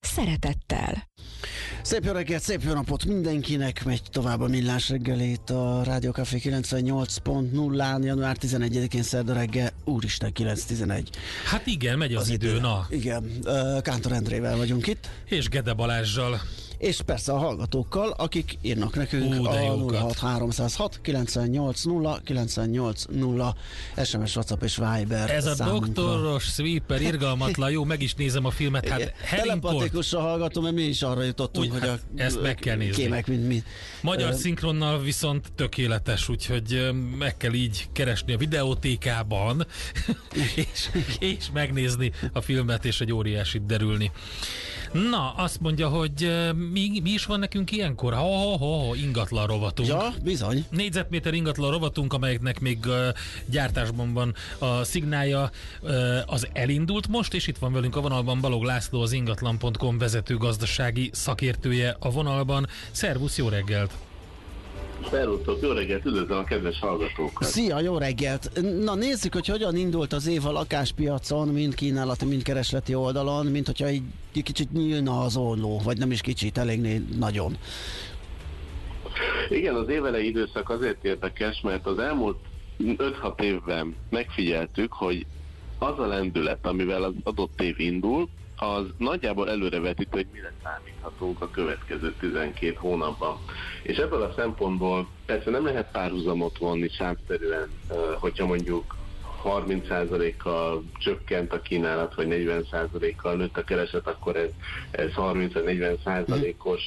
szeretettel. Szép jó reggelt, szép jó napot mindenkinek, megy tovább a millás reggelét a Rádió Café 98.0-án, január 11-én szerda reggel, úristen 9.11. Hát igen, megy az, az idő, idő, na. Igen, Kántor Endrével vagyunk itt. És Gede Balázsjal és persze a hallgatókkal, akik írnak nekünk Hú, a 06306 980 980 SMS, WhatsApp és Viber Ez a számunkra. doktoros sweeper, irgalmatlan, jó, meg is nézem a filmet. Hát Telepatikusan hallgatom, mert mi is arra jutottunk, Úgy, hogy hát a ezt meg kell nézni. kémek, mint mi. Magyar szinkronnal viszont tökéletes, úgyhogy meg kell így keresni a videótékában, és, és megnézni a filmet, és egy óriásit derülni. Na, azt mondja, hogy mi, mi is van nekünk ilyenkor? Ha, ha, ha, ha ingatlan rovatunk. Ja, bizony. Négyzetméter ingatlan rovatunk, amelyeknek még uh, gyártásban van a szignálja, uh, az elindult most, és itt van velünk a vonalban Balog László, az ingatlan.com vezető gazdasági szakértője a vonalban. Szervusz, jó reggelt! Szervusztok, jó reggelt, üdvözlöm a kedves hallgatókat! Szia, jó reggelt! Na nézzük, hogy hogyan indult az év a lakáspiacon, mind kínálati, mind keresleti oldalon, mint hogyha egy kicsit nyílna az olló, vagy nem is kicsit, elég nagyon. Igen, az évelei időszak azért érdekes, mert az elmúlt 5-6 évben megfigyeltük, hogy az a lendület, amivel az adott év indul, az nagyjából előrevetít, hogy mire számíthatunk a következő 12 hónapban. És ebből a szempontból persze nem lehet párhuzamot vonni számszerűen, hogyha mondjuk 30%-kal csökkent a kínálat, vagy 40%-kal nőtt a kereset, akkor ez, ez 30-40%-os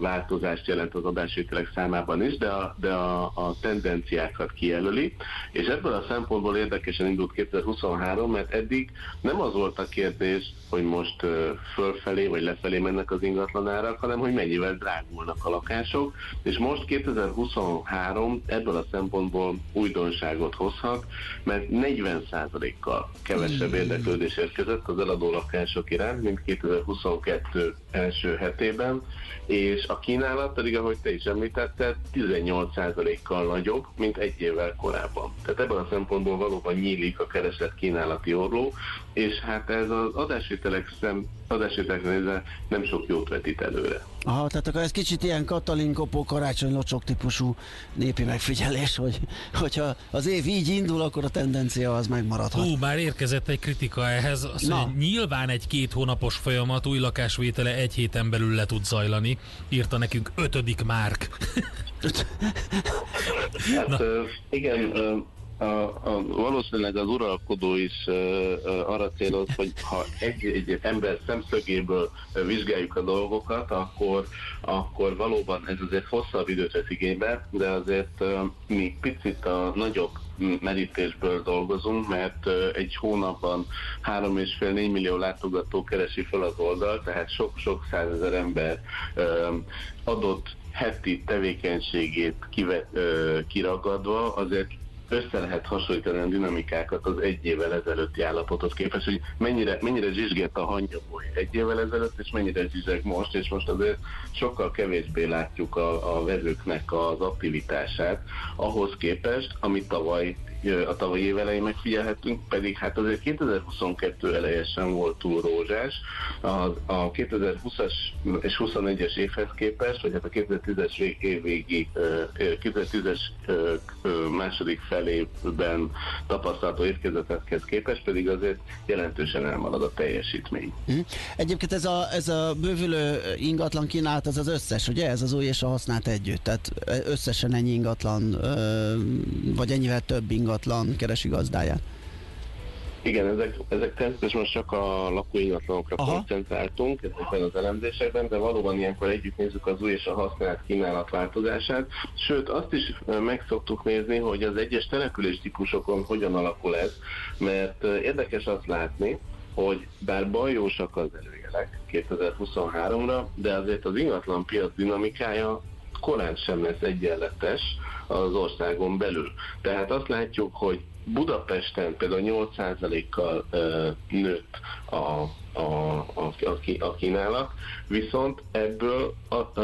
változást jelent az adásvételek számában is, de a, de a, a tendenciákat kijelöli, és ebből a szempontból érdekesen indult 2023, mert eddig nem az volt a kérdés, hogy most fölfelé vagy lefelé mennek az ingatlanárak, hanem hogy mennyivel drágulnak a lakások, és most 2023 ebből a szempontból újdonságot hozhat, mert 40%-kal kevesebb érdeklődés érkezett az eladó lakások iránt, mint 2022 első hetében, és a kínálat pedig, ahogy te is említetted, 18%-kal nagyobb, mint egy évvel korábban. Tehát ebből a szempontból valóban nyílik a keresett kínálati orló, és hát ez az adásvételek szem, adásvételek nézve nem sok jót vetít előre. Aha, tehát akkor ez kicsit ilyen Katalin Kopó karácsony locsok típusú népi megfigyelés, hogy hogyha az év így indul, akkor a tendencia az megmaradhat. Hú, már érkezett egy kritika ehhez, azt mondja, nyilván egy két hónapos folyamat új lakásvétele egy héten belül le tud zajlani, írta nekünk ötödik Márk. hát, igen, a, a, valószínűleg az uralkodó is uh, arra céloz, hogy ha egy, egy ember szemszögéből vizsgáljuk a dolgokat, akkor, akkor valóban ez azért hosszabb időt vesz igénybe, de azért uh, mi picit a nagyobb merítésből dolgozunk, mert egy hónapban 3,5-4 millió látogató keresi fel az oldal, tehát sok-sok százezer ember adott heti tevékenységét kive, uh, kiragadva azért össze lehet hasonlítani a dinamikákat az egy évvel ezelőtti állapothoz képest, hogy mennyire, mennyire zsizsgett a hangyaboly egy évvel ezelőtt, és mennyire zsizseg most, és most azért sokkal kevésbé látjuk a, a vezőknek az aktivitását ahhoz képest, amit tavaly a tavalyi év elején megfigyelhetünk, pedig hát azért 2022 eleje sem volt túl rózsás. A, a 2020-as és 21-es évhez képest, vagy hát a 2010-es év végi, 2010-es második felében tapasztalható érkezetekhez képest pedig azért jelentősen elmarad a teljesítmény. Mm. Egyébként ez a, ez a bővülő ingatlan kínálat, az az összes, ugye? Ez az új és a használt együtt. Tehát összesen ennyi ingatlan, vagy ennyivel több ingatlan ingatlan keresi gazdáját. Igen, ezek, ezek természetesen most csak a lakóingatlanokra Aha. koncentráltunk ezekben az elemzésekben, de valóban ilyenkor együtt nézzük az új és a használt kínálat változását. Sőt, azt is meg szoktuk nézni, hogy az egyes település típusokon hogyan alakul ez, mert érdekes azt látni, hogy bár bajósak az előjelek 2023-ra, de azért az ingatlan piac dinamikája korán sem lesz egyenletes az országon belül. Tehát azt látjuk, hogy Budapesten például 8%-kal nőtt a, a, a, a, kínálat, viszont ebből a,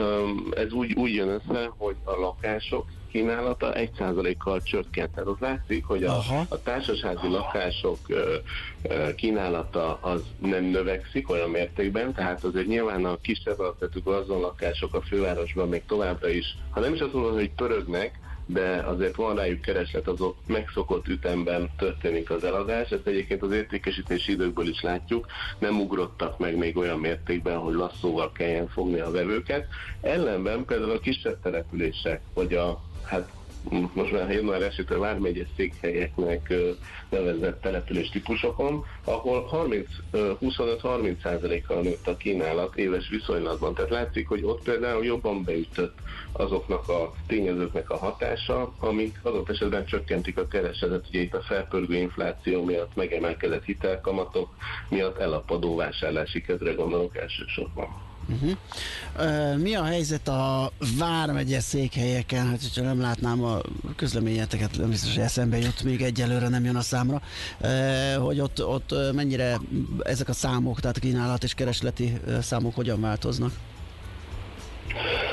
ez úgy, úgy jön össze, hogy a lakások kínálata 1%-kal csökkent. Tehát az látszik, hogy a, a társasházi lakások ö, ö, kínálata az nem növekszik olyan mértékben, tehát azért nyilván a kisebb alapvető azon lakások a fővárosban még továbbra is, ha nem is azt mondom, hogy pörögnek, de azért van rájuk kereslet, azok megszokott ütemben történik az eladás. Ezt egyébként az értékesítési időkből is látjuk, nem ugrottak meg még olyan mértékben, hogy lasszóval kelljen fogni a vevőket. Ellenben például a kisebb települések, vagy a hát most már január 1 vármegyes székhelyeknek nevezett település típusokon, ahol 25-30%-kal nőtt a kínálat éves viszonylatban. Tehát látszik, hogy ott például jobban beütött azoknak a tényezőknek a hatása, amik adott esetben csökkentik a keresetet. Ugye itt a felpörgő infláció miatt megemelkedett hitelkamatok miatt elapadó vásárlási kedre gondolok elsősorban. Uh-huh. Uh, mi a helyzet a Vármegye székhelyeken? Hát, hogyha nem látnám a közleményeteket, nem biztos, hogy eszembe jut, még egyelőre nem jön a számra, hogy ott, ott mennyire ezek a számok, tehát a kínálat és keresleti számok hogyan változnak?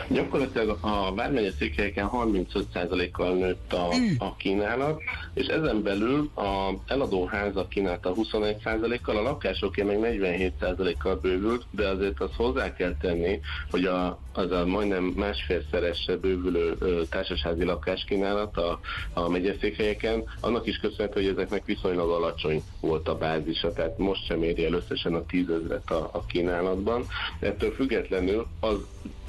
Gyakorlatilag a Vármegye székhelyeken 35%-kal nőtt a, a kínálat, és ezen belül a eladó házak kínálta 21%-kal, a lakásoké meg 47%-kal bővült, de azért azt hozzá kell tenni, hogy a, az a majdnem másfélszeresre bővülő ö, társasházi lakáskínálat a, a megyeszékhelyeken, annak is köszönhető, hogy ezeknek viszonylag alacsony volt a bázisa, tehát most sem éri el összesen a tízezret a, a kínálatban. Ettől függetlenül az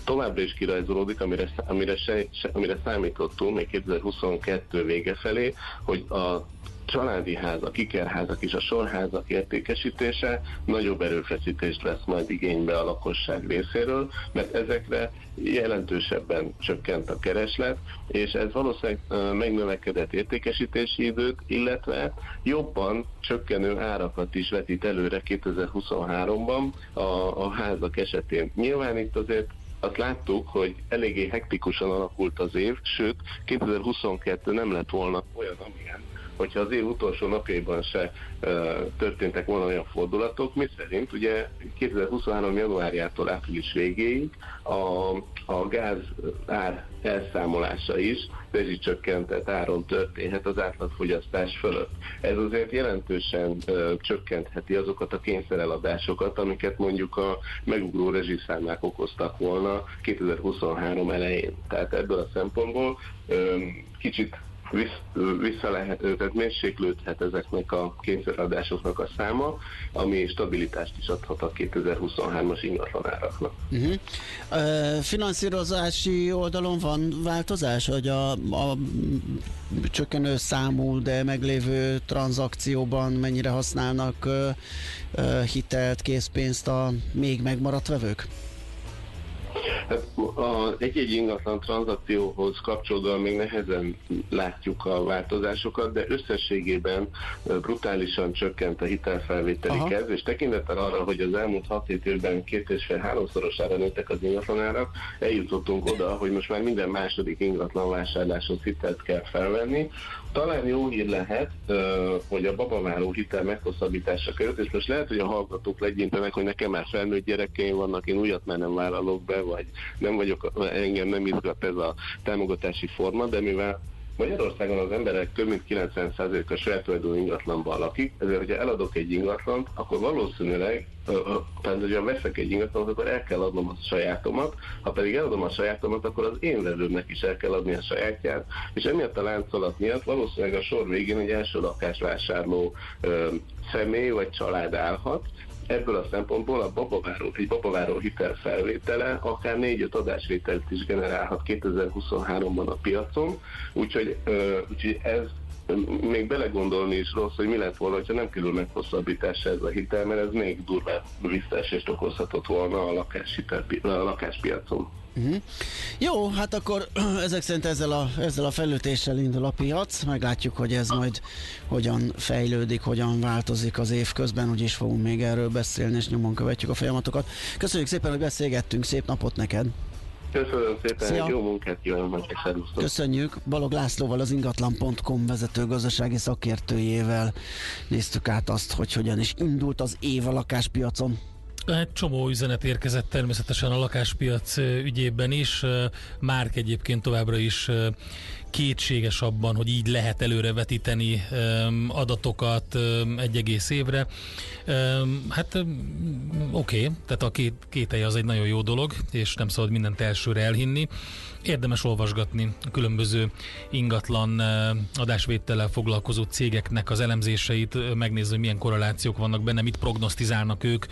továbbra is kirajzolódik, amire, amire, se, amire számítottunk még 2022 vége felé, hogy a családi házak, ikerházak és a sorházak értékesítése nagyobb erőfeszítést vesz majd igénybe a lakosság részéről, mert ezekre jelentősebben csökkent a kereslet, és ez valószínűleg megnövekedett értékesítési időt, illetve jobban csökkenő árakat is vetít előre 2023-ban a, a házak esetén. Nyilván itt azért azt láttuk, hogy eléggé hektikusan alakult az év, sőt 2022 nem lett volna olyan, amilyen hogyha az év utolsó napjaiban se uh, történtek volna olyan fordulatok, mi szerint ugye 2023. januárjától április végéig a, a gáz ár elszámolása is rezsicsökkentett áron történhet az átlagfogyasztás fölött. Ez azért jelentősen uh, csökkentheti azokat a kényszereladásokat, amiket mondjuk a megugró rezsiszámák okoztak volna 2023 elején. Tehát ebből a szempontból um, kicsit vissza lehet, tehát mérséklődhet ezeknek a kényszeradásoknak a száma, ami stabilitást is adhat a 2023-as ingatlanáraknak. Uh-huh. Uh, finanszírozási oldalon van változás, hogy a, a csökkenő számú, de meglévő tranzakcióban mennyire használnak uh, uh, hitelt, készpénzt a még megmaradt vevők? Hát egy-egy ingatlan tranzakcióhoz kapcsolódóan még nehezen látjuk a változásokat, de összességében brutálisan csökkent a hitelfelvételi Aha. kedv, és tekintettel arra, hogy az elmúlt 6-7 évben két és fél háromszorosára nőttek az ingatlanárak, eljutottunk oda, hogy most már minden második ingatlan vásárláshoz hitelt kell felvenni, talán jó hír lehet, hogy a babaváró hitel meghosszabbítása került, és most lehet, hogy a hallgatók legyintenek, hogy nekem már felnőtt gyerekeim vannak, én újat már nem vállalok be, vagy nem vagyok, engem nem izgat ez a támogatási forma, de mivel Magyarországon az emberek több mint 90%-a saját tulajdonú ingatlanban lakik, ezért, hogyha eladok egy ingatlant, akkor valószínűleg, tehát hogyha veszek egy ingatlant, akkor el kell adnom a sajátomat, ha pedig eladom a sajátomat, akkor az én vevőmnek is el kell adni a sajátját, és emiatt a láncolat miatt valószínűleg a sor végén egy első lakásvásárló ö, személy vagy család állhat, ebből a szempontból a babaváró, egy babaváró hitel felvétele akár 4-5 adásvételt is generálhat 2023-ban a piacon, úgyhogy, úgyhogy ez még belegondolni is rossz, hogy mi lett volna, ha nem kerül meghosszabbításra ez a hitel, mert ez még durvább visszaesést okozhatott volna a, lakáshitel, a lakáspiacon. Uh-huh. Jó, hát akkor ezek szerint ezzel a, ezzel a fejlődéssel indul a piac, meglátjuk, hogy ez majd hogyan fejlődik, hogyan változik az év közben, úgyis fogunk még erről beszélni, és nyomon követjük a folyamatokat. Köszönjük szépen, hogy beszélgettünk, szép napot neked! Köszönöm szépen, Szia. jó munkát kívánok, szervusztok! Köszönjük. Balog Lászlóval, az ingatlan.com vezető gazdasági szakértőjével néztük át azt, hogy hogyan is indult az év a lakáspiacon. Egy csomó üzenet érkezett természetesen a lakáspiac ügyében is. Márk egyébként továbbra is kétséges abban, hogy így lehet előrevetíteni adatokat egy egész évre. Hát oké, okay, tehát a két, kételje az egy nagyon jó dolog, és nem szabad mindent elsőre elhinni. Érdemes olvasgatni a különböző ingatlan adásvétellel foglalkozó cégeknek az elemzéseit, megnézni, hogy milyen korrelációk vannak benne, mit prognosztizálnak ők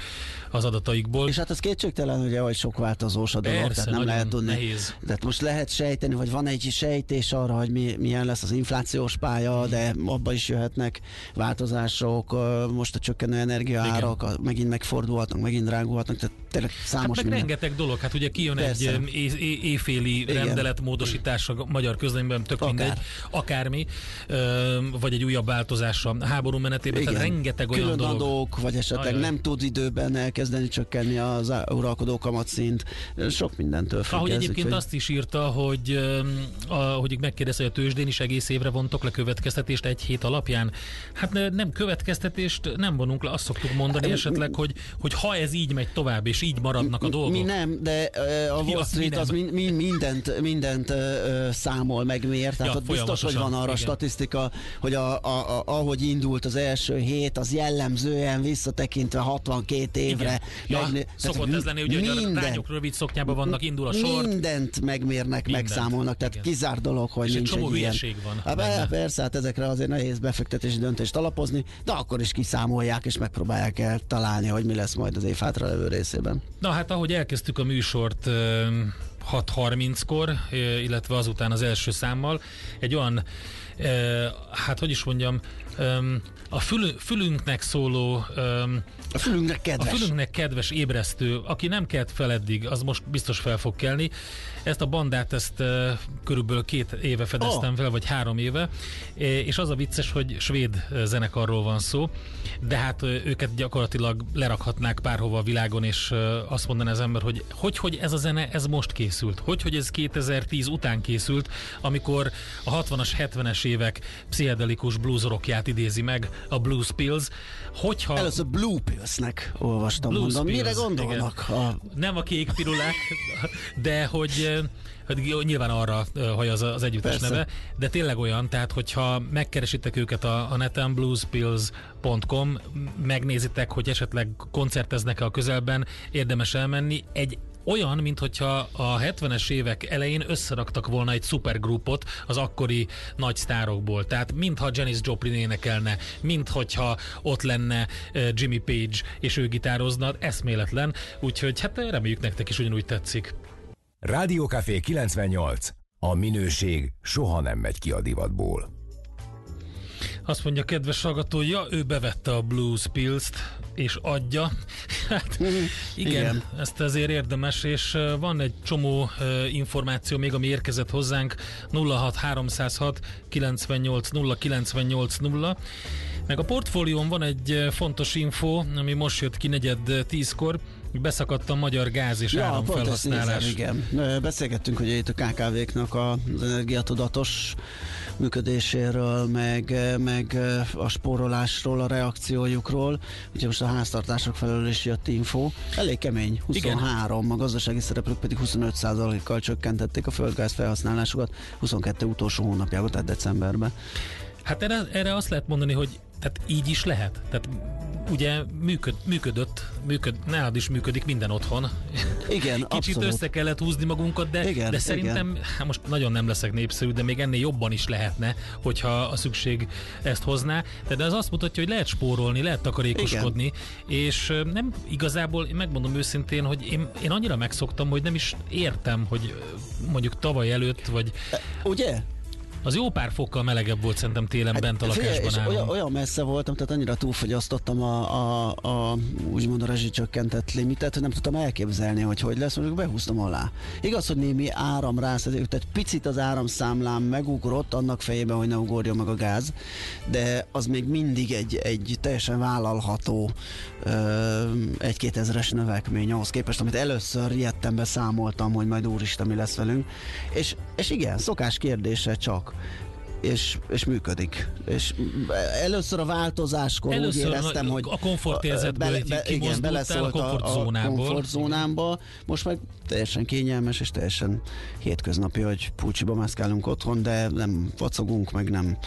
az adataikból. És hát az kétségtelen, ugye, hogy sok változós a dolog, Persze, tehát nem lehet tudni. nehéz. Tehát most lehet sejteni, vagy van egy sejtés arra, hogy mi, milyen lesz az inflációs pálya, de abba is jöhetnek változások, most a csökkenő energiaárak, megint megfordulhatnak, megint drágulhatnak, tehát tényleg Hát számos meg minden. rengeteg dolog, hát ugye kijön Persze. egy ö, é- é- éjféli Igen. rendeletmódosítás a magyar közleményben, tök Akár. mindegy, akármi, ö, vagy egy újabb változás a háború menetében, tehát rengeteg olyan Külön dolog. adók, vagy esetleg Ajaj. nem tud időben elkezdeni csökkenni az uralkodó kamatszint. Sok mindentől függ. Ahogy ez, egyébként úgyhogy- azt is írta, hogy öm, a, hogy megkérdezte, hogy a tőzsdén is egész évre vontok le következtetést egy hét alapján. Hát ne- nem következtetést nem vonunk le, azt szoktuk mondani esetleg, hogy, hogy ha ez így megy tovább, és így maradnak a dolgok. Mi nem, de a Wall mi Street az mind, mind, mindent, mindent ö, számol, megmér, tehát Ja, ott biztos, hogy van arra igen. statisztika, hogy a, a, a, ahogy indult az első hét, az jellemzően visszatekintve 62 évre. Ja, megné- szokott ez lenni, ugye, hogy a minden- rányok rövid szoknyában vannak, indul a sort, Mindent megmérnek, Mindent, megszámolnak, tehát igen. kizár dolog, hogy És egy nincs csomó egy ilyen. hülyeség van Hát, benne. persze, hát ezekre azért nehéz befektetési döntést alapozni, de akkor is kiszámolják és megpróbálják el találni, hogy mi lesz majd az év hátralevő részében. Na hát ahogy elkezdtük a műsort ö, 6.30-kor, ö, illetve azután az első számmal, egy olyan, hát hogy is mondjam, a fülü, fülünknek szóló, A fülünknek a kedves. fülünknek kedves ébresztő, aki nem kelt fel eddig, az most biztos fel fog kelni. Ezt a bandát, ezt körülbelül két éve fedeztem Oh. fel, vagy három éve, és az a vicces, hogy svéd zenekarról van szó, de hát őket gyakorlatilag lerakhatnák bárhova a világon, és azt mondaná az ember, hogy hogy, hogy ez a zene, ez most készült, hogy, hogy ez 2010 után készült, amikor a 60-as, 70-es évek pszichedelikus blues rockját idézi meg, a Blues Pills, hogyha... Először Blue Pills-nek olvastam, Blues mondom. Mire Pills, gondolnak? A, Nem a kék pirulák, de hogy, hogy jó, nyilván arra haj az, az együttes Persze. neve, de tényleg olyan, tehát hogyha megkeresitek őket a, a neten bluespills.com, megnézitek, hogy esetleg koncerteznek-e a közelben, érdemes elmenni. Egy olyan, mint hogyha a 70-es évek elején összeraktak volna egy szupergrupot az akkori nagy sztárokból. Tehát mintha Janis Joplin énekelne, minthogyha ott lenne eh, Jimmy Page, és ő gitározna, eszméletlen. Úgyhogy hát reméljük nektek is ugyanúgy tetszik. Rádiókafé 98. A minőség soha nem megy ki a divatból. Azt mondja kedves hallgató, ja, ő bevette a Blues Pills-t, és adja. Hát igen, Igen. ezt azért érdemes, és van egy csomó információ még, ami érkezett hozzánk 06 306 98 0 98 0 meg a portfólión van egy fontos info, ami most jött ki negyed tízkor, beszakadt a magyar gáz és ja, ezt nézem, áramfelhasználás. igen. Beszélgettünk ugye itt a KKV-knak az energiatudatos működéséről, meg, meg a spórolásról, a reakciójukról. Úgyhogy most a háztartások felől is jött info. Elég kemény, 23, a gazdasági szereplők pedig 25%-kal csökkentették a földgáz felhasználásukat 22 utolsó hónapjában, tehát decemberben. Hát erre, erre azt lehet mondani, hogy tehát így is lehet. Tehát ugye működ, működött, működ, nálad is működik minden otthon. Igen, Kicsit abszolút. össze kellett húzni magunkat, de, Igen, de szerintem, hát most nagyon nem leszek népszerű, de még ennél jobban is lehetne, hogyha a szükség ezt hozná. De, de ez azt mutatja, hogy lehet spórolni, lehet takarékoskodni, és ö, nem igazából, én megmondom őszintén, hogy én, én annyira megszoktam, hogy nem is értem, hogy mondjuk tavaly előtt, vagy Ugye? Az jó pár fokkal melegebb volt szerintem télen bent a Hát figyelj, lakásban és olyan, olyan messze voltam, tehát annyira túlfogyasztottam a, a, a úgymond a rezsicsökkentett limitet, hogy nem tudtam elképzelni, hogy hogy lesz, mondjuk behúztam alá. Igaz, hogy némi áram rászedett, tehát picit az áramszámlám megugrott annak fejében, hogy ne ugorjon meg a gáz, de az még mindig egy, egy teljesen vállalható egy-két ezeres növekmény ahhoz képest, amit először ilyettembe számoltam, hogy majd úristen mi lesz velünk. És, és igen, szokás kérdése csak és, és működik. És először a változáskor Először úgy éreztem, a- hogy a komfortérzetből így kimozdultál a komfortzónából. a komfortzónámba. Most meg teljesen kényelmes és teljesen hétköznapi, hogy pulcsiba mászkálunk otthon, de nem vacogunk, meg nem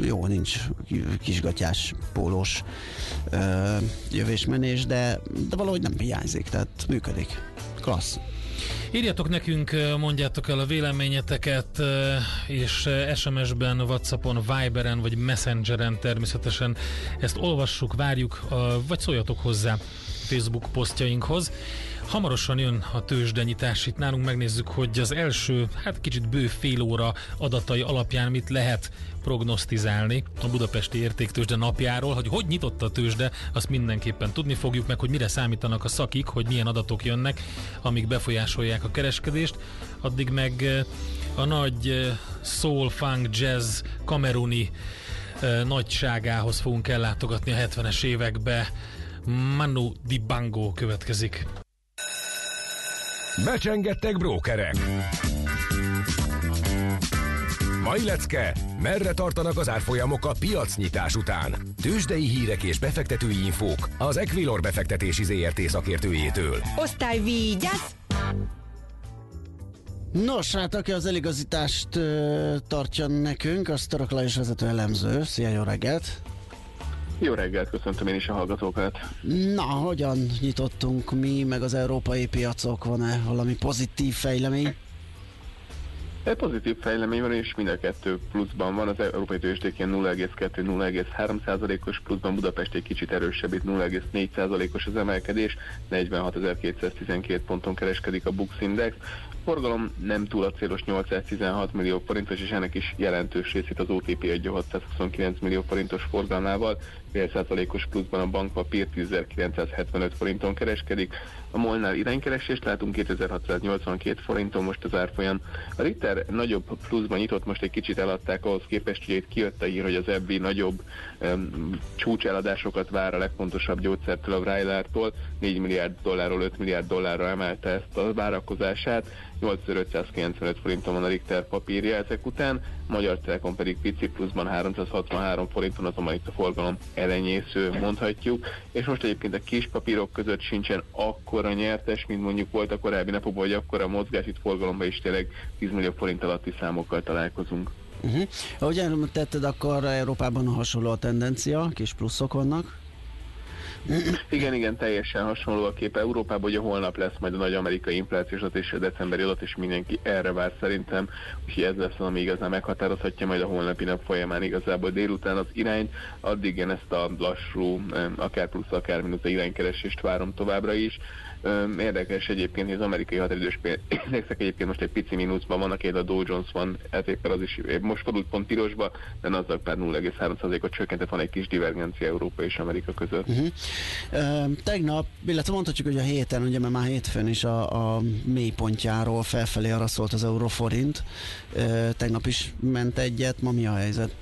jó, nincs kisgatyás, pólós ö, jövésmenés, de, de valahogy nem hiányzik, tehát működik. Klassz. Írjatok nekünk, mondjátok el a véleményeteket, és SMS-ben, Whatsappon, Viberen vagy Messengeren természetesen ezt olvassuk, várjuk, vagy szóljatok hozzá Facebook posztjainkhoz. Hamarosan jön a tőzsdenyítás itt nálunk, megnézzük, hogy az első, hát kicsit bő fél óra adatai alapján mit lehet prognosztizálni a budapesti értéktőzsde napjáról, hogy hogy nyitott a tőzsde, azt mindenképpen tudni fogjuk meg, hogy mire számítanak a szakik, hogy milyen adatok jönnek, amik befolyásolják a kereskedést. Addig meg eh, a nagy eh, soul, funk, jazz, kameruni eh, nagyságához fogunk ellátogatni a 70-es évekbe. Manu Dibango következik. Becsengettek brókerek. Mai lecke, merre tartanak az árfolyamok a piacnyitás után? Tőzsdei hírek és befektetői infók az Equilor befektetési ZRT szakértőjétől. Osztály vigyázz! Nos, hát aki az eligazítást ö, tartja nekünk, az Török Lajos vezető elemző. Szia, jó reggelt! Jó reggelt, köszöntöm én is a hallgatókat. Na, hogyan nyitottunk mi, meg az európai piacok? Van-e valami pozitív fejlemény? Egy pozitív fejlemény van, és mind a kettő pluszban van. Az európai tőzsdék ilyen 0,2-0,3 százalékos pluszban, Budapest egy kicsit erősebb, itt 0,4 százalékos az emelkedés, 46.212 ponton kereskedik a Bux Index. Forgalom nem túl a célos 816 millió forintos, és ennek is jelentős részét az OTP adja 629 millió forintos forgalmával, fél pluszban a bankpapír 10.975 forinton kereskedik. A molnál iránykeresést látunk 2682 forinton most az árfolyam. A Ritter nagyobb pluszban nyitott, most egy kicsit eladták ahhoz képest, hogy itt kijött a hír, hogy az ebbi nagyobb um, csúcseladásokat vár a legfontosabb gyógyszertől a Vrajlártól, 4 milliárd dollárról 5 milliárd dollárra emelte ezt a várakozását, 8595 forinton van a Richter papírja ezek után, Magyar Telekom pedig pici pluszban 363 forinton, azonban itt a forgalom elenyésző, mondhatjuk, és most egyébként a kis papírok között sincsen akkora nyertes, mint mondjuk volt a korábbi napokban, hogy akkora mozgás, itt forgalomban is tényleg 10 millió forint alatti számokkal találkozunk. Uh-huh. Ahogy említetted, akkor Európában hasonló a tendencia, kis pluszok vannak. Igen, igen, teljesen hasonló a kép Európában, ugye holnap lesz majd a nagy amerikai inflációs adat és a decemberi adat, és mindenki erre vár szerintem, úgyhogy ez lesz, ami igazán meghatározhatja majd a holnapi nap folyamán igazából délután az irányt, addig én ezt a lassú, akár plusz, akár mínusz iránykeresést várom továbbra is. Öm, Érdekes egyébként, hogy az amerikai határidős indexek egyébként most egy pici mínuszban vannak, egy a Dow Jones van, ez éppen az is most fordult pont pirosba, de az pár 0,3%-ot csökkentett, van egy kis divergencia Európa és Amerika között. Uh-huh. Ö, tegnap, illetve mondhatjuk, hogy a héten, ugye mert már hétfőn is a, a mélypontjáról felfelé arra szólt az euróforint. Tegnap is ment egyet, ma mi a helyzet?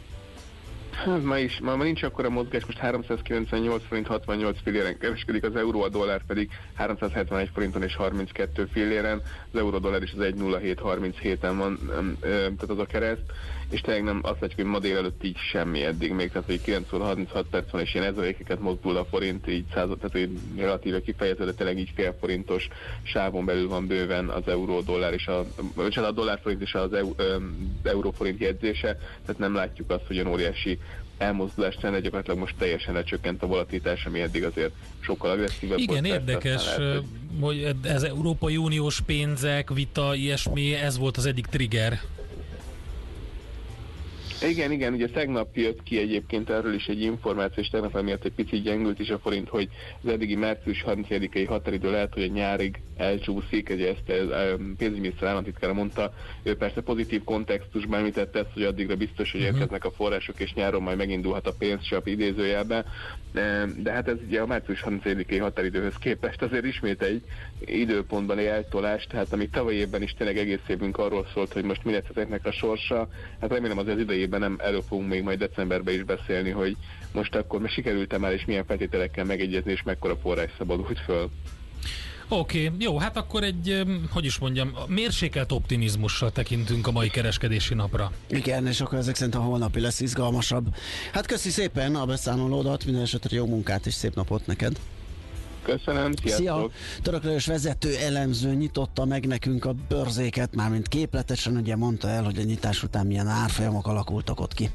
Hát ma is, ma, ma nincs akkora mozgás, most 398 forint 68 filléren kereskedik, az euró, a dollár pedig 371 forinton és 32 filléren, az euró dollár is az 10737-en van, tehát az a kereszt, és tényleg nem azt látjuk, hogy ma délelőtt így semmi eddig még, tehát hogy 9 óra 36 perc van, és ilyen ezerékeket mozdul a forint, így század, tehát hogy relatíve kifejező, de tényleg így fél forintos sávon belül van bőven az euró, dollár és a, a dollár forint és az eu, ö, euró forint jegyzése, tehát nem látjuk azt, hogy olyan óriási elmozdulás lenne, gyakorlatilag most teljesen lecsökkent a volatilitás, ami eddig azért sokkal agresszívebb Igen, volt. érdekes, aztán lehet, hogy- hogy ez Európai Uniós pénzek, vita, ilyesmi, ez volt az egyik trigger. Igen, igen, ugye tegnap jött ki egyébként erről is egy információ, és tegnap emiatt egy picit gyengült is a forint, hogy az eddigi március 31-i határidő lehet, hogy a nyárig elcsúszik, ugye ezt a pénzügyminiszter államtitkára mondta, ő persze pozitív kontextusban említette ezt, hogy addigra biztos, hogy Mhm. érkeznek a források, és nyáron majd megindulhat a pénzsap idézőjelben, de, hát ez ugye a március 31-i határidőhöz képest azért ismét egy időpontban eltolás, tehát ami tavaly évben is tényleg egész évünk arról szólt, hogy most mi lesz ezeknek a sorsa, hát remélem az idejében nem erről fogunk még majd decemberben is beszélni, hogy most akkor most sikerült már és milyen feltételekkel megegyezni, és mekkora forrás szabadult föl. Oké, okay, jó, hát akkor egy, hogy is mondjam, mérsékelt optimizmussal tekintünk a mai kereskedési napra. Igen, és akkor ezek szerint a holnapi lesz izgalmasabb. Hát köszi szépen a beszámolódat, minden esetre jó munkát és szép napot neked. Köszönöm, sziasztok! Szia! Török Lajos vezető elemző nyitotta meg nekünk a bőrzéket, mármint képletesen ugye mondta el, hogy a nyitás után milyen árfolyamok alakultak ott ki.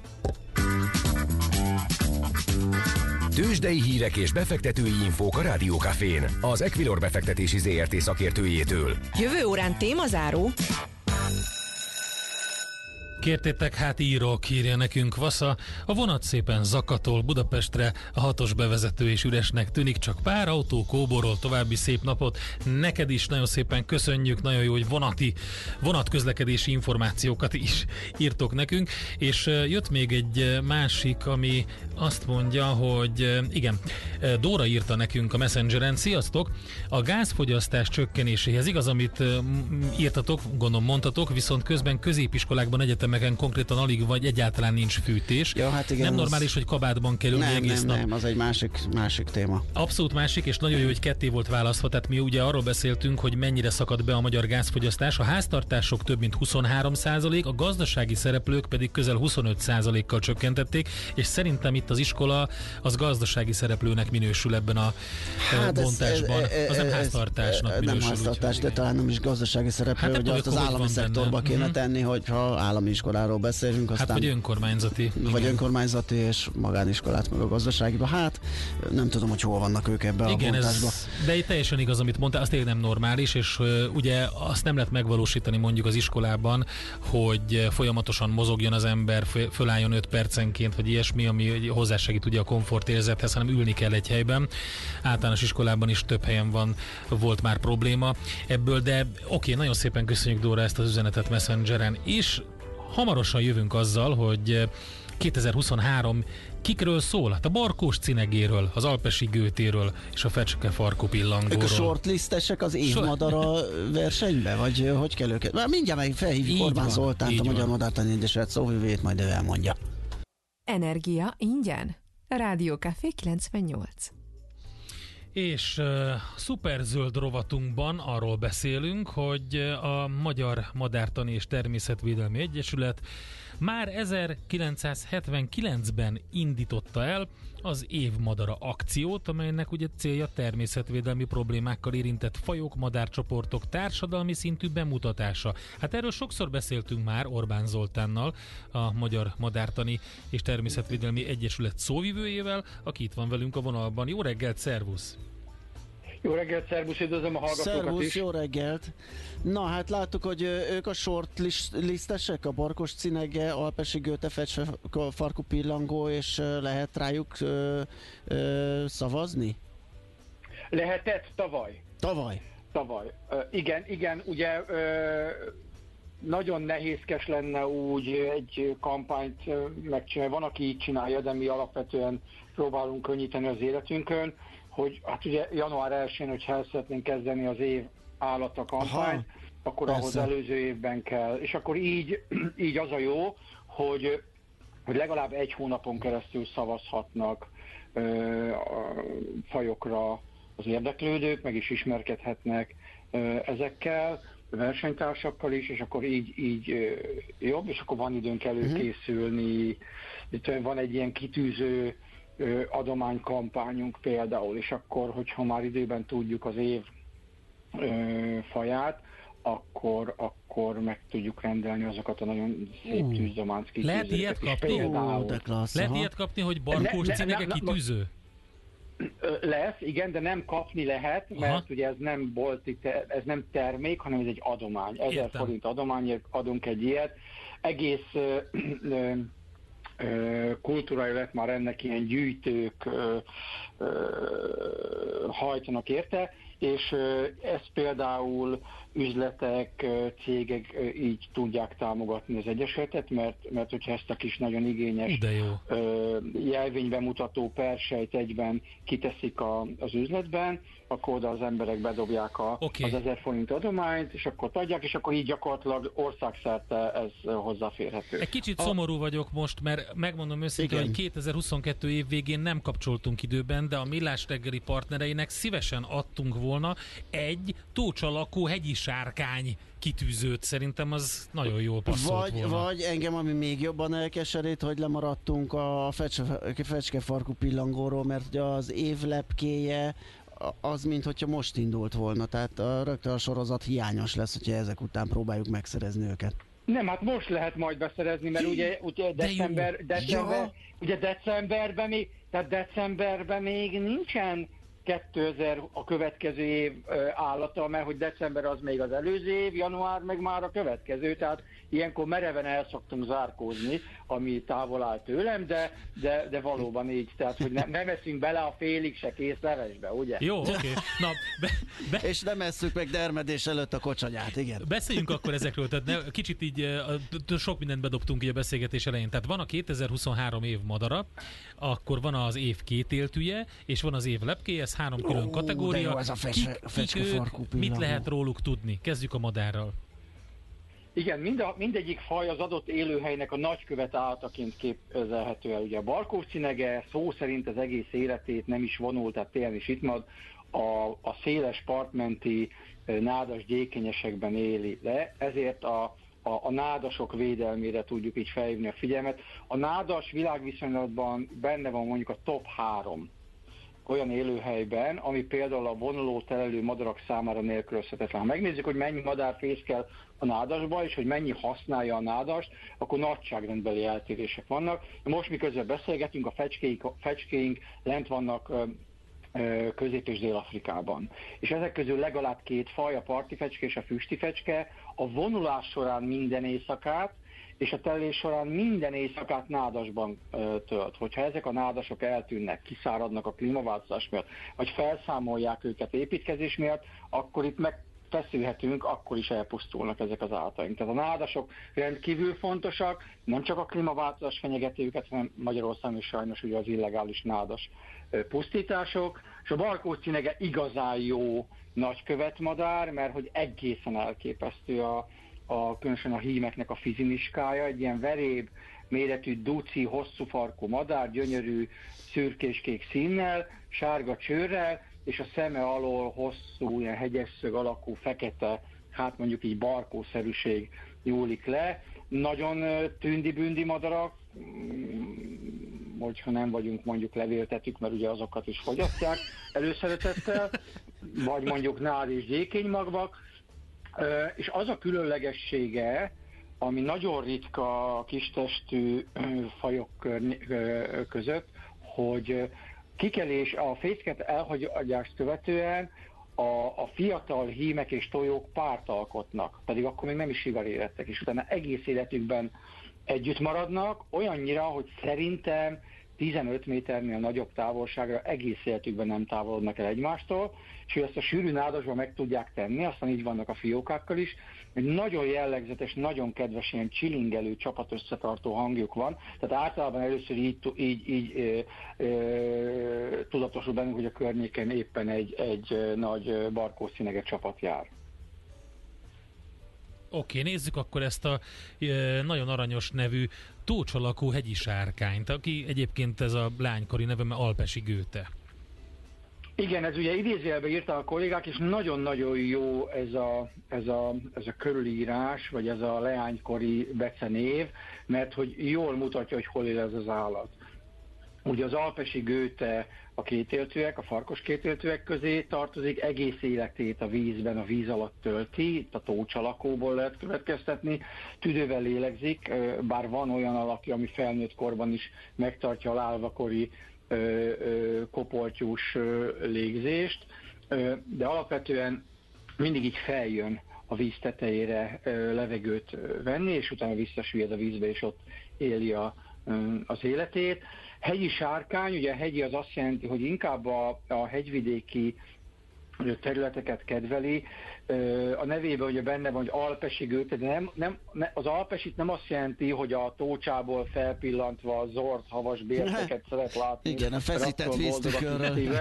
Tőzsdei hírek és befektetői infók a Rádiókafén, az Equilor befektetési ZRT szakértőjétől. Jövő órán témazáró. Kértétek, hát írok, írja nekünk Vasza. A vonat szépen zakatol Budapestre, a hatos bevezető és üresnek tűnik, csak pár autó kóborol, további szép napot. Neked is nagyon szépen köszönjük, nagyon jó, hogy vonati, vonatközlekedési információkat is írtok nekünk. És jött még egy másik, ami azt mondja, hogy igen, Dóra írta nekünk a Messengeren, sziasztok, a gázfogyasztás csökkenéséhez igaz, amit írtatok, gondolom mondtatok, viszont közben középiskolákban, egyetemeken konkrétan alig vagy egyáltalán nincs fűtés. Ja, hát igen, nem az- normális, hogy kabátban kell ülni Nem, egész nem, nap. nem, az egy másik, másik téma. Abszolút másik, és nagyon jó, hogy ketté volt választva. Tehát mi ugye arról beszéltünk, hogy mennyire szakad be a magyar gázfogyasztás. A háztartások több mint 23% a gazdasági szereplők pedig közel 25 kal csökkentették, és szerintem itt az iskola az gazdasági szereplőnek minősül ebben a hát ez- bontásban. ez- ez- az nem ez- háztartásnak Nem minősül. háztartás, úgyhogy de talán nem is gazdasági szereplő, Hát hogy nem azt az állami szektorba kéne Mhm. tenni, hogyha állami iskoláról beszélünk, Hát aztán vagy önkormányzati. vagy igen. önkormányzati és magániskolát meg a gazdaságiba. Hát nem tudom, hogy hol vannak ők ebbe a bontásba. ez, de itt teljesen igaz, amit mondtál, az tényleg nem normális, és ö, ugye azt nem lehet megvalósítani mondjuk az iskolában, hogy folyamatosan mozogjon az ember, fö- fölálljon 5 percenként, vagy ilyesmi, ami hozzásegít ugye a komfortérzethez, hanem ülni kell egy helyben. Általános iskolában is több helyen van, volt már probléma ebből, de oké, nagyon szépen köszönjük Dóra ezt az üzenetet Messengeren is. Hamarosan jövünk azzal, hogy ö, 2023 kikről szól? Hát a Barkós cinegéről, az Alpesi Gőtéről és a Fecske Farkú Ők pillangóról. a shortlistesek az évmadara versenybe? Vagy ö, hogy kell őket? Már mindjárt meg felhívjuk Orbán van, Zoltánt, a Magyar. Madártani Egyesület szóvivét, majd ő elmondja. Energia ingyen. Rádió Café 98. És uh, szuperzöld rovatunkban arról beszélünk, hogy a Magyar Madártani és Természetvédelmi Egyesület már 1979-ben indította el az évmadara akciót, amelynek ugye célja természetvédelmi problémákkal érintett fajok, madárcsoportok társadalmi szintű bemutatása. Hát erről sokszor beszéltünk már Orbán Zoltánnal, a Magyar Madártani és Természetvédelmi Egyesület szóvivőjével, aki itt van velünk a vonalban. Jó reggelt, szervusz! Jó reggelt, szervusz, üdvözlöm a hallgatókat Szervusz, is. jó reggelt! Na hát láttuk, hogy ők a shortlistesek, a Barkos Cinege, Alpesi Göte, Fecse, Farku Pillangó, és lehet rájuk ö, ö, szavazni? Lehetett tavaly. Tavaly. Tavaly. Ö, igen, igen, ugye ö, nagyon nehézkes lenne úgy egy kampányt megcsinálni. Van, aki így csinálja, de mi alapvetően próbálunk könnyíteni az életünkön, hogy hát ugye január 1-én, hogyha el szeretnénk kezdeni az év állata kampányt, Aha, akkor persze. ahhoz előző évben kell. És akkor így, így az a jó, hogy hogy legalább egy hónapon keresztül szavazhatnak ö, a fajokra az érdeklődők, meg is ismerkedhetnek ö, ezekkel, versenytársakkal is, és akkor így, így ö, jobb, és akkor van időnk előkészülni. Itt van egy ilyen kitűző adománykampányunk például, és akkor, hogyha már időben tudjuk az év ö, faját, akkor, akkor meg tudjuk rendelni azokat a nagyon szép tűzdománc lehet kitűzőket ilyet is kapni? Ó, például. de klassz. Lehet ilyet kapni, hogy barkós Ne- ne- cinege ne- ne- kitűző? Lesz, igen, de nem kapni lehet, mert Aha. ugye ez nem bolti, ez nem termék, hanem ez egy adomány. 1000 Értem. forint adományért adunk egy ilyet. Egész ö, ö, kultúrája lett már ennek ilyen gyűjtők hajtanak érte, és ez például üzletek, cégek így tudják támogatni az Egyesületet, mert, mert hogyha ezt a kis nagyon igényes De jó. jelvénybemutató persejt egyben kiteszik a, az üzletben, akkor oda az emberek bedobják a, Oké. az ezer forint adományt, és akkor adják, és akkor így gyakorlatilag országszerte ez hozzáférhető. Egy kicsit szomorú vagyok most, mert megmondom őszintén, Igen. hogy 2022 év végén nem kapcsoltunk időben, de a Millás reggeli partnereinek szívesen adtunk volna egy tócsalakó hegyi sárkány kitűzőt. Szerintem az nagyon jól passzolt Vagy, volna. vagy engem, ami még jobban elkeserít, hogy lemaradtunk a fecske, fecskefarkú pillangóról, mert ugye az év lepkéje a- az, mint hogyha most indult volna, tehát a, rögtön a sorozat hiányos lesz, hogyha ezek után próbáljuk megszerezni őket. Nem, hát most lehet majd beszerezni, mert ugye, ugye De december, december, Ja. ugye decemberben még, tehát decemberben még nincsen 2000 a következő év állata, mert hogy december az még az előző év, január meg már a következő, tehát ilyenkor mereven el szoktunk zárkózni, ami távol áll tőlem, de, de, de valóban így, tehát hogy ne, nem eszünk bele a félig se kész levesbe, ugye? Jó, oké. Na, be, be, És nem esszük meg dermedés előtt a kocsanyát, igen. Beszéljünk akkor ezekről, tehát ne, kicsit így sok mindent bedobtunk így a beszélgetés elején. Tehát van a 2023 év madara, akkor van az év kétéltűje, és van az év lepkéje, ez három külön Ó, kategória. ez a fecske- kik, kik ők, mit lehet róluk tudni? Kezdjük a madárral. Igen, mind a, mindegyik faj az adott élőhelynek a nagykövet állataként képzelhető el. Ugye a barkócinege szó szerint az egész életét nem is vonult, tehát télen is itt marad, a, a széles partmenti ö, nádas gyékenyesekben éli le, ezért a, a, a nádasok védelmére tudjuk így felhívni a figyelmet. A nádas világviszonylatban benne van mondjuk a top 3 olyan élőhelyben, ami például a vonuló telelő madarak számára nélkülözhetetlen. Ha megnézzük, hogy mennyi madár fészkel a nádasba, és hogy mennyi használja a nádast, akkor nagyságrendbeli eltérések vannak. Most miközben beszélgetünk, a fecskéink, a fecskéink lent vannak Közép- és Dél-Afrikában. És ezek közül legalább két faj, a parti fecske és a füsti fecske, a vonulás során minden éjszakát, és a telés során minden éjszakát nádasban ö, tölt. Hogyha ezek a nádasok eltűnnek, kiszáradnak a klímaváltozás miatt, vagy felszámolják őket építkezés miatt, akkor itt meg feszülhetünk, akkor is elpusztulnak ezek az állataink. Tehát a nádasok rendkívül fontosak, nem csak a klímaváltozás fenyegeti őket, hanem Magyarországon is sajnos ugye az illegális nádas pusztítások, és a barkócinege igazán jó nagykövetmadár, mert hogy egészen elképesztő a, a, különösen a hímeknek a fizimiskája, egy ilyen veréb méretű, duci, hosszú farkú madár, gyönyörű szürkéskék színnel, sárga csőrrel, és a szeme alól hosszú, ilyen hegyesszög alakú, fekete, hát mondjuk így barkószerűség nyúlik le. Nagyon tündi-bündi madarak, mm, hogyha nem vagyunk mondjuk levéltetük, mert ugye azokat is fogyasztják előszeretettel, vagy mondjuk nád és gyékénymagvak, és az a különlegessége, ami nagyon ritka kistestű fajok között, hogy kikelés, a fészket elhagyást követően a, a fiatal hímek és tojók párt alkotnak, pedig akkor még nem is érettek, és utána egész életükben együtt maradnak, olyannyira, hogy szerintem 15 méternél nagyobb távolságra egész életükben nem távolodnak el egymástól, és hogy ezt a sűrű nádasban meg tudják tenni, aztán így vannak a fiókákkal is. Egy nagyon jellegzetes, nagyon kedves, ilyen csilingelő, csapat összetartó hangjuk van, tehát általában először így, így, így ö, ö, tudatosul bennünk, hogy a környéken éppen egy, egy nagy ö, barkószínege csapat jár. Oké, nézzük akkor ezt a e, nagyon aranyos nevű tócsalakú hegyi sárkányt, aki egyébként ez a lánykori neve, mert Alpesi Gőte. Igen, ez ugye idézőjelbe írta a kollégák, és nagyon-nagyon jó ez a, ez, a, ez a körülírás, vagy ez a leánykori becenév, mert hogy jól mutatja, hogy hol él ez az állat. Ugye az alpesi gőte a kétéltőek, a farkos kétéltőek közé tartozik, egész életét a vízben, a víz alatt tölti, itt a tócsalakóból lehet következtetni, tüdővel lélegzik, bár van olyan alakja, ami felnőtt korban is megtartja a lálvakori kopoltyús légzést, de alapvetően mindig így feljön a víz tetejére levegőt venni, és utána visszasüllyed a vízbe, és ott éli a az életét. Hegyi sárkány, ugye a hegyi az azt jelenti, hogy inkább a, a hegyvidéki területeket kedveli. A nevében ugye benne van, hogy alpesi gőte, de nem, nem, az alpesit nem azt jelenti, hogy a tócsából felpillantva a zord havas bérteket szeret látni. Igen, a feszített víztükörről.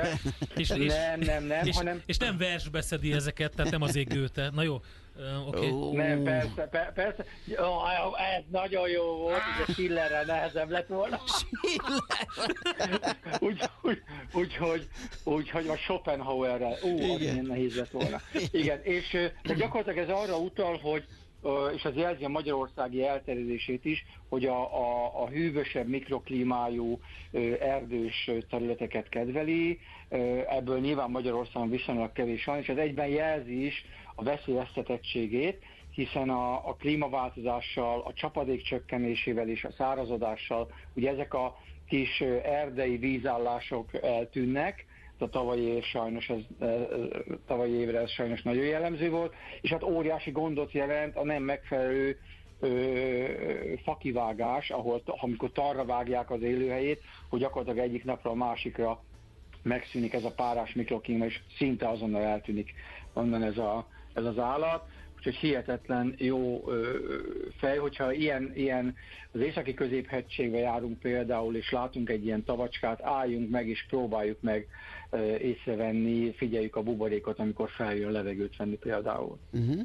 és, és, nem, nem, nem, és, hanem... És nem versbe szedi ezeket, tehát nem az égőte. Na jó, Uh, okay. oh. Nem, persze, per, persze. Oh, ez nagyon jó volt, hogy a Schillerrel nehezebb lett volna. Úgyhogy úgy, úgy, úgy, úgy, hogy a Schopenhauerrel. Ú, az milyen nehéz lett volna. Igen, és de gyakorlatilag ez arra utal, hogy és az jelzi a magyarországi elterjedését is, hogy a, a, a hűvösebb mikroklímájú erdős területeket kedveli, ebből nyilván Magyarországon viszonylag kevés van, és ez egyben jelzi is a veszélyeztetettségét, hiszen a, a klímaváltozással, a csapadék csökkenésével és a szárazodással, ugye ezek a kis erdei vízállások eltűnnek, a tavalyi év sajnos ez, tavalyi évre ez sajnos nagyon jellemző volt, és hát óriási gondot jelent a nem megfelelő ö, fakivágás, ahol amikor tarra vágják az élőhelyét, hogy gyakorlatilag egyik napra a másikra megszűnik ez a párás mikroklíma, és szinte azonnal eltűnik onnan ez, a, ez az állat. Úgyhogy hihetetlen jó ö, fej, hogyha ilyen, ilyen az északi középhegységbe járunk például, és látunk egy ilyen tavacskát, álljunk meg és próbáljuk meg észrevenni, figyeljük a buborékot, amikor feljön levegőt venni például. Uh-huh.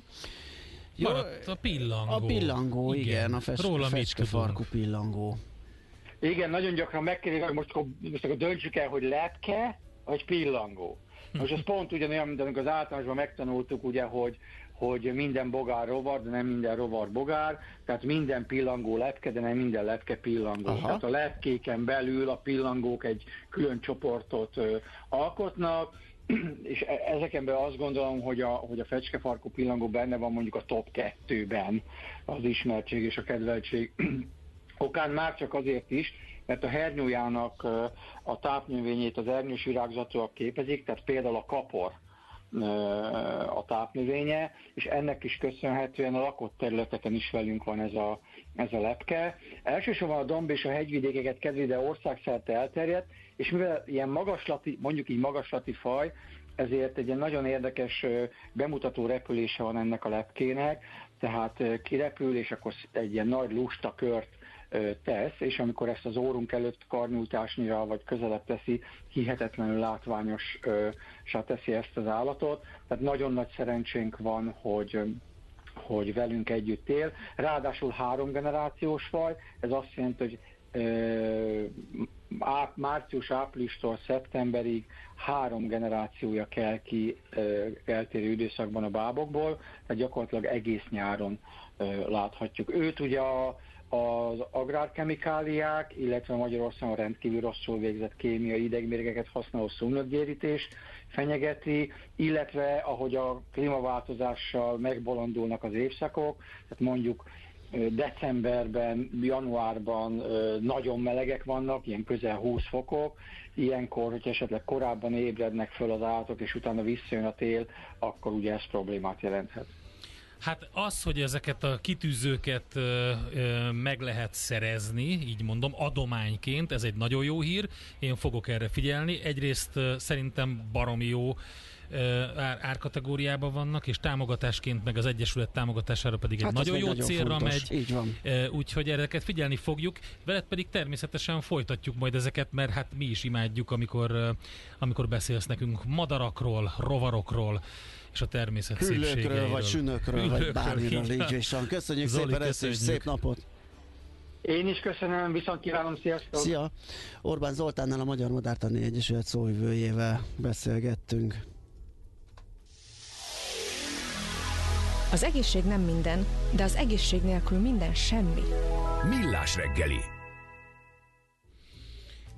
Jó, Maradt a pillangó. A pillangó, igen, igen a fes, Róla farkú pillangó. Igen, nagyon gyakran megkérdezik, hogy most akkor, most akkor döntsük el, hogy lepke, vagy pillangó. Most ez pont ugyanolyan, mint amikor az általánosban megtanultuk, ugye, hogy, hogy minden bogár rovar, de nem minden rovar bogár, tehát minden pillangó lepke, de nem minden lepke pillangó. Aha. Tehát a lepkéken belül a pillangók egy külön csoportot ö, alkotnak, és e- ezeken belül azt gondolom, hogy a, hogy a fecskefarkú pillangó benne van mondjuk a top 2-ben az ismertség és a kedveltség okán már csak azért is, mert a hernyójának a tápnövényét az ernyős virágzatúak képezik, tehát például a kapor a tápnövénye, és ennek is köszönhetően a lakott területeken is velünk van ez a, ez a lepke. Elsősorban a domb és a hegyvidékeket kedvi, de országszerte elterjedt, és mivel ilyen magaslati, mondjuk így magaslati faj, ezért egy ilyen nagyon érdekes bemutató repülése van ennek a lepkének, tehát kirepül, és akkor egy ilyen nagy lusta kört tesz, és amikor ezt az órunk előtt karnyújtásnyira vagy közelebb teszi, hihetetlenül látványosá teszi ezt az állatot. Tehát nagyon nagy szerencsénk van, hogy hogy velünk együtt él. Ráadásul három generációs faj, ez azt jelenti, hogy március-áprilistól szeptemberig három generációja kell ki eltérő időszakban a bábokból, tehát gyakorlatilag egész nyáron láthatjuk. Őt ugye a az agrárkemikáliák, illetve Magyarországon rendkívül rosszul végzett kémiai idegmérgeket használó szúnyoggyérítés fenyegeti, illetve ahogy a klímaváltozással megbolondulnak az évszakok, tehát mondjuk decemberben, januárban nagyon melegek vannak, ilyen közel 20 fokok, ilyenkor, hogy esetleg korábban ébrednek föl az állatok, és utána visszajön a tél, akkor ugye ez problémát jelenthet. Hát az, hogy ezeket a kitűzőket ö, ö, meg lehet szerezni, így mondom, adományként, ez egy nagyon jó hír, én fogok erre figyelni. Egyrészt ö, szerintem baromi jó ár, árkategóriában vannak, és támogatásként meg az Egyesület támogatására pedig egy hát nagyon jó nagyon célra fontos. megy. Így van. Úgyhogy ezeket figyelni fogjuk. Veled pedig természetesen folytatjuk majd ezeket, mert hát mi is imádjuk, amikor, amikor beszélsz nekünk madarakról, rovarokról, és a természet Hüllőkről, vagy sünökről, vagy bármiről így is van. Köszönjük Zoli, szépen ezt, és szép napot! Én is köszönöm, viszont kívánom, sziasztok! Szia! Orbán Zoltánnal a Magyar Madártani Egyesület szóvivőjével beszélgettünk. Az egészség nem minden, de az egészség nélkül minden semmi. Millás reggeli.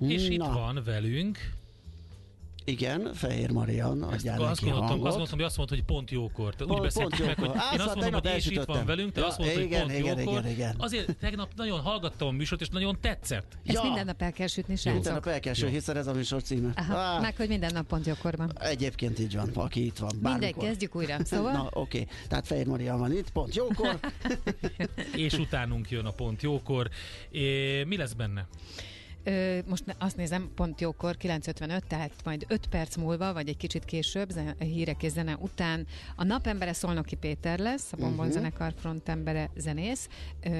És Na. itt van velünk Igen, Fehér Marian, adjál azt neki gondoltam, hangot. azt gondoltam, hogy azt mondta, hogy pont jókor. Te Úgy Pont- beszéltük pont meg, hogy jókor. Á, én azt szóval mondom, hogy és itt van velünk, te Ja, azt mondtad, hogy igen, pont igen, jókor. igen, igen. Azért tegnap nagyon hallgattam a műsort, és nagyon tetszett. Ezt Ja. minden nap el kell sütni, Minden srácok. nap elkeső, hiszen ez a műsor címe. Aha, Á, meg hogy minden nap pont jókorban. Egyébként így van, aki itt van. Mindegy, bármikor. kezdjük újra. Szóval Na, oké. Tehát Fehér Marian van itt, pont jókor. És utánunk jön a pont jókor. É, mi lesz benne? Most azt nézem, pont jókor, 9.55, tehát majd 5 perc múlva, vagy egy kicsit később, hírek és zene után a napembere Szolnoki Péter lesz, a Bombon Mhm. zenekar frontembere zenész, ö,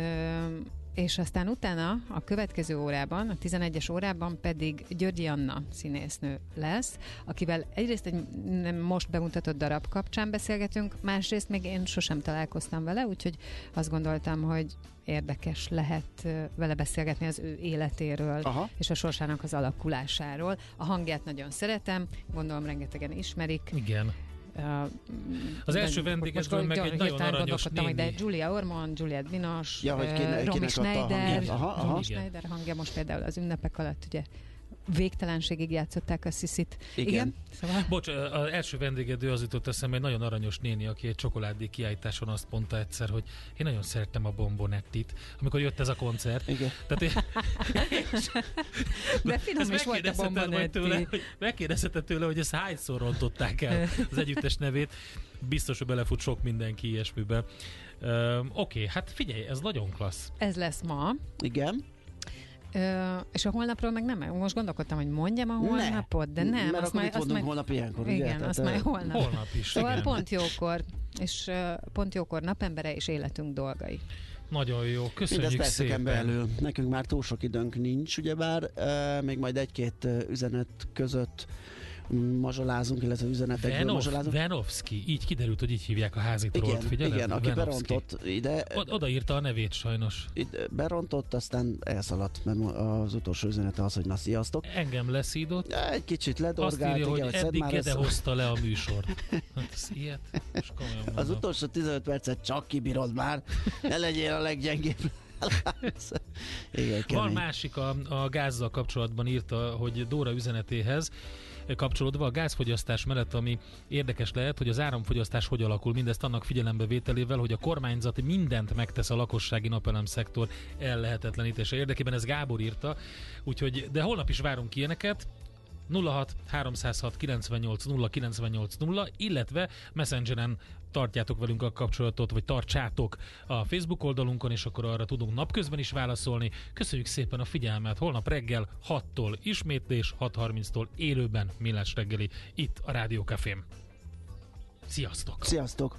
és aztán utána a következő órában, a 11-es órában pedig Györgyi Anna színésznő lesz, akivel egyrészt egy nem most bemutatott darab kapcsán beszélgetünk, másrészt még én sosem találkoztam vele, úgyhogy azt gondoltam, hogy érdekes lehet vele beszélgetni az ő életéről, Aha. és a sorsának az alakulásáról. A hangját nagyon szeretem, gondolom rengetegen ismerik. Igen. Uh, Az első vendégedből meg egy nagyon aranyos hogy de néni. Julia Ormond, Juliette Binoche, Ja, hogy uh, Romy Schneider. Romy. Schneider hangja most például az ünnepek alatt ugye végtelenségig játszották a sziszit. Igen. Szóval Bocs, az első vendégedő az jutott eszembe egy nagyon aranyos néni, aki egy csokoládé kiállításon azt mondta egyszer, hogy én nagyon szerettem a bombonettit, amikor jött ez a koncert. Igen. Tehát én, De finom is volt a bombonetti. tőle, hogy, megkérdezheted tőle, hogy ezt hányszor rontották el az együttes nevét. Biztos, hogy belefut sok mindenki ilyesmibe. Um, Oké, okay, hát figyelj, ez nagyon klassz. ez lesz ma. Igen. Ö, és a holnapról meg nem, most gondolkodtam, hogy mondjam a holnapot, de nem. Mert azt akkor majd, itt azt majd, holnap ilyenkor, ugye? igen, Tehát, azt majd holnap. Holnap is, Szóval igen. pont jókor, és pont jókor napembere és életünk dolgai. Nagyon jó, köszönjük Mindez szépen. belül. Nekünk már túl sok időnk nincs, ugyebár uh, még majd egy-két üzenet között mazsolázunk, illetve üzenetekből Venov, mazsolázunk. Venovski, így kiderült, hogy így hívják a házitról, Igen, figyeled? igen, aki Venovski. berontott ide, O- odaírta a nevét sajnos. berontott, aztán elszaladt, mert az utolsó üzenete az, hogy na sziasztok. Engem leszídott. Egy kicsit Azt ledorgált, írja, igen, hogy eddig Gede hozta le a műsort. Hát ez ilyet? Most komolyan mondom. Az utolsó 15 percet csak kibírod már, ne legyél a leggyengébb. igen, Van másik a, a gázzal kapcsolatban írta, hogy Dóra üzenetéhez kapcsolódva a gázfogyasztás mellett, ami érdekes lehet, hogy az áramfogyasztás hogy alakul, mindezt annak figyelembevételével, hogy a kormányzat mindent megtesz a lakossági napelem szektor ellehetetlenítése érdekében, ez Gábor írta, úgyhogy, de holnap is várunk ilyeneket, 06 306 98 0 98 0, illetve Messengeren tartjátok velünk a kapcsolatot, vagy tartsátok a Facebook oldalunkon, és akkor arra tudunk napközben is válaszolni. Köszönjük szépen a figyelmet! Holnap reggel 6-tól ismétlés, 6.30-tól élőben Millás reggeli itt a Rádió Cafém. Sziasztok! Sziasztok!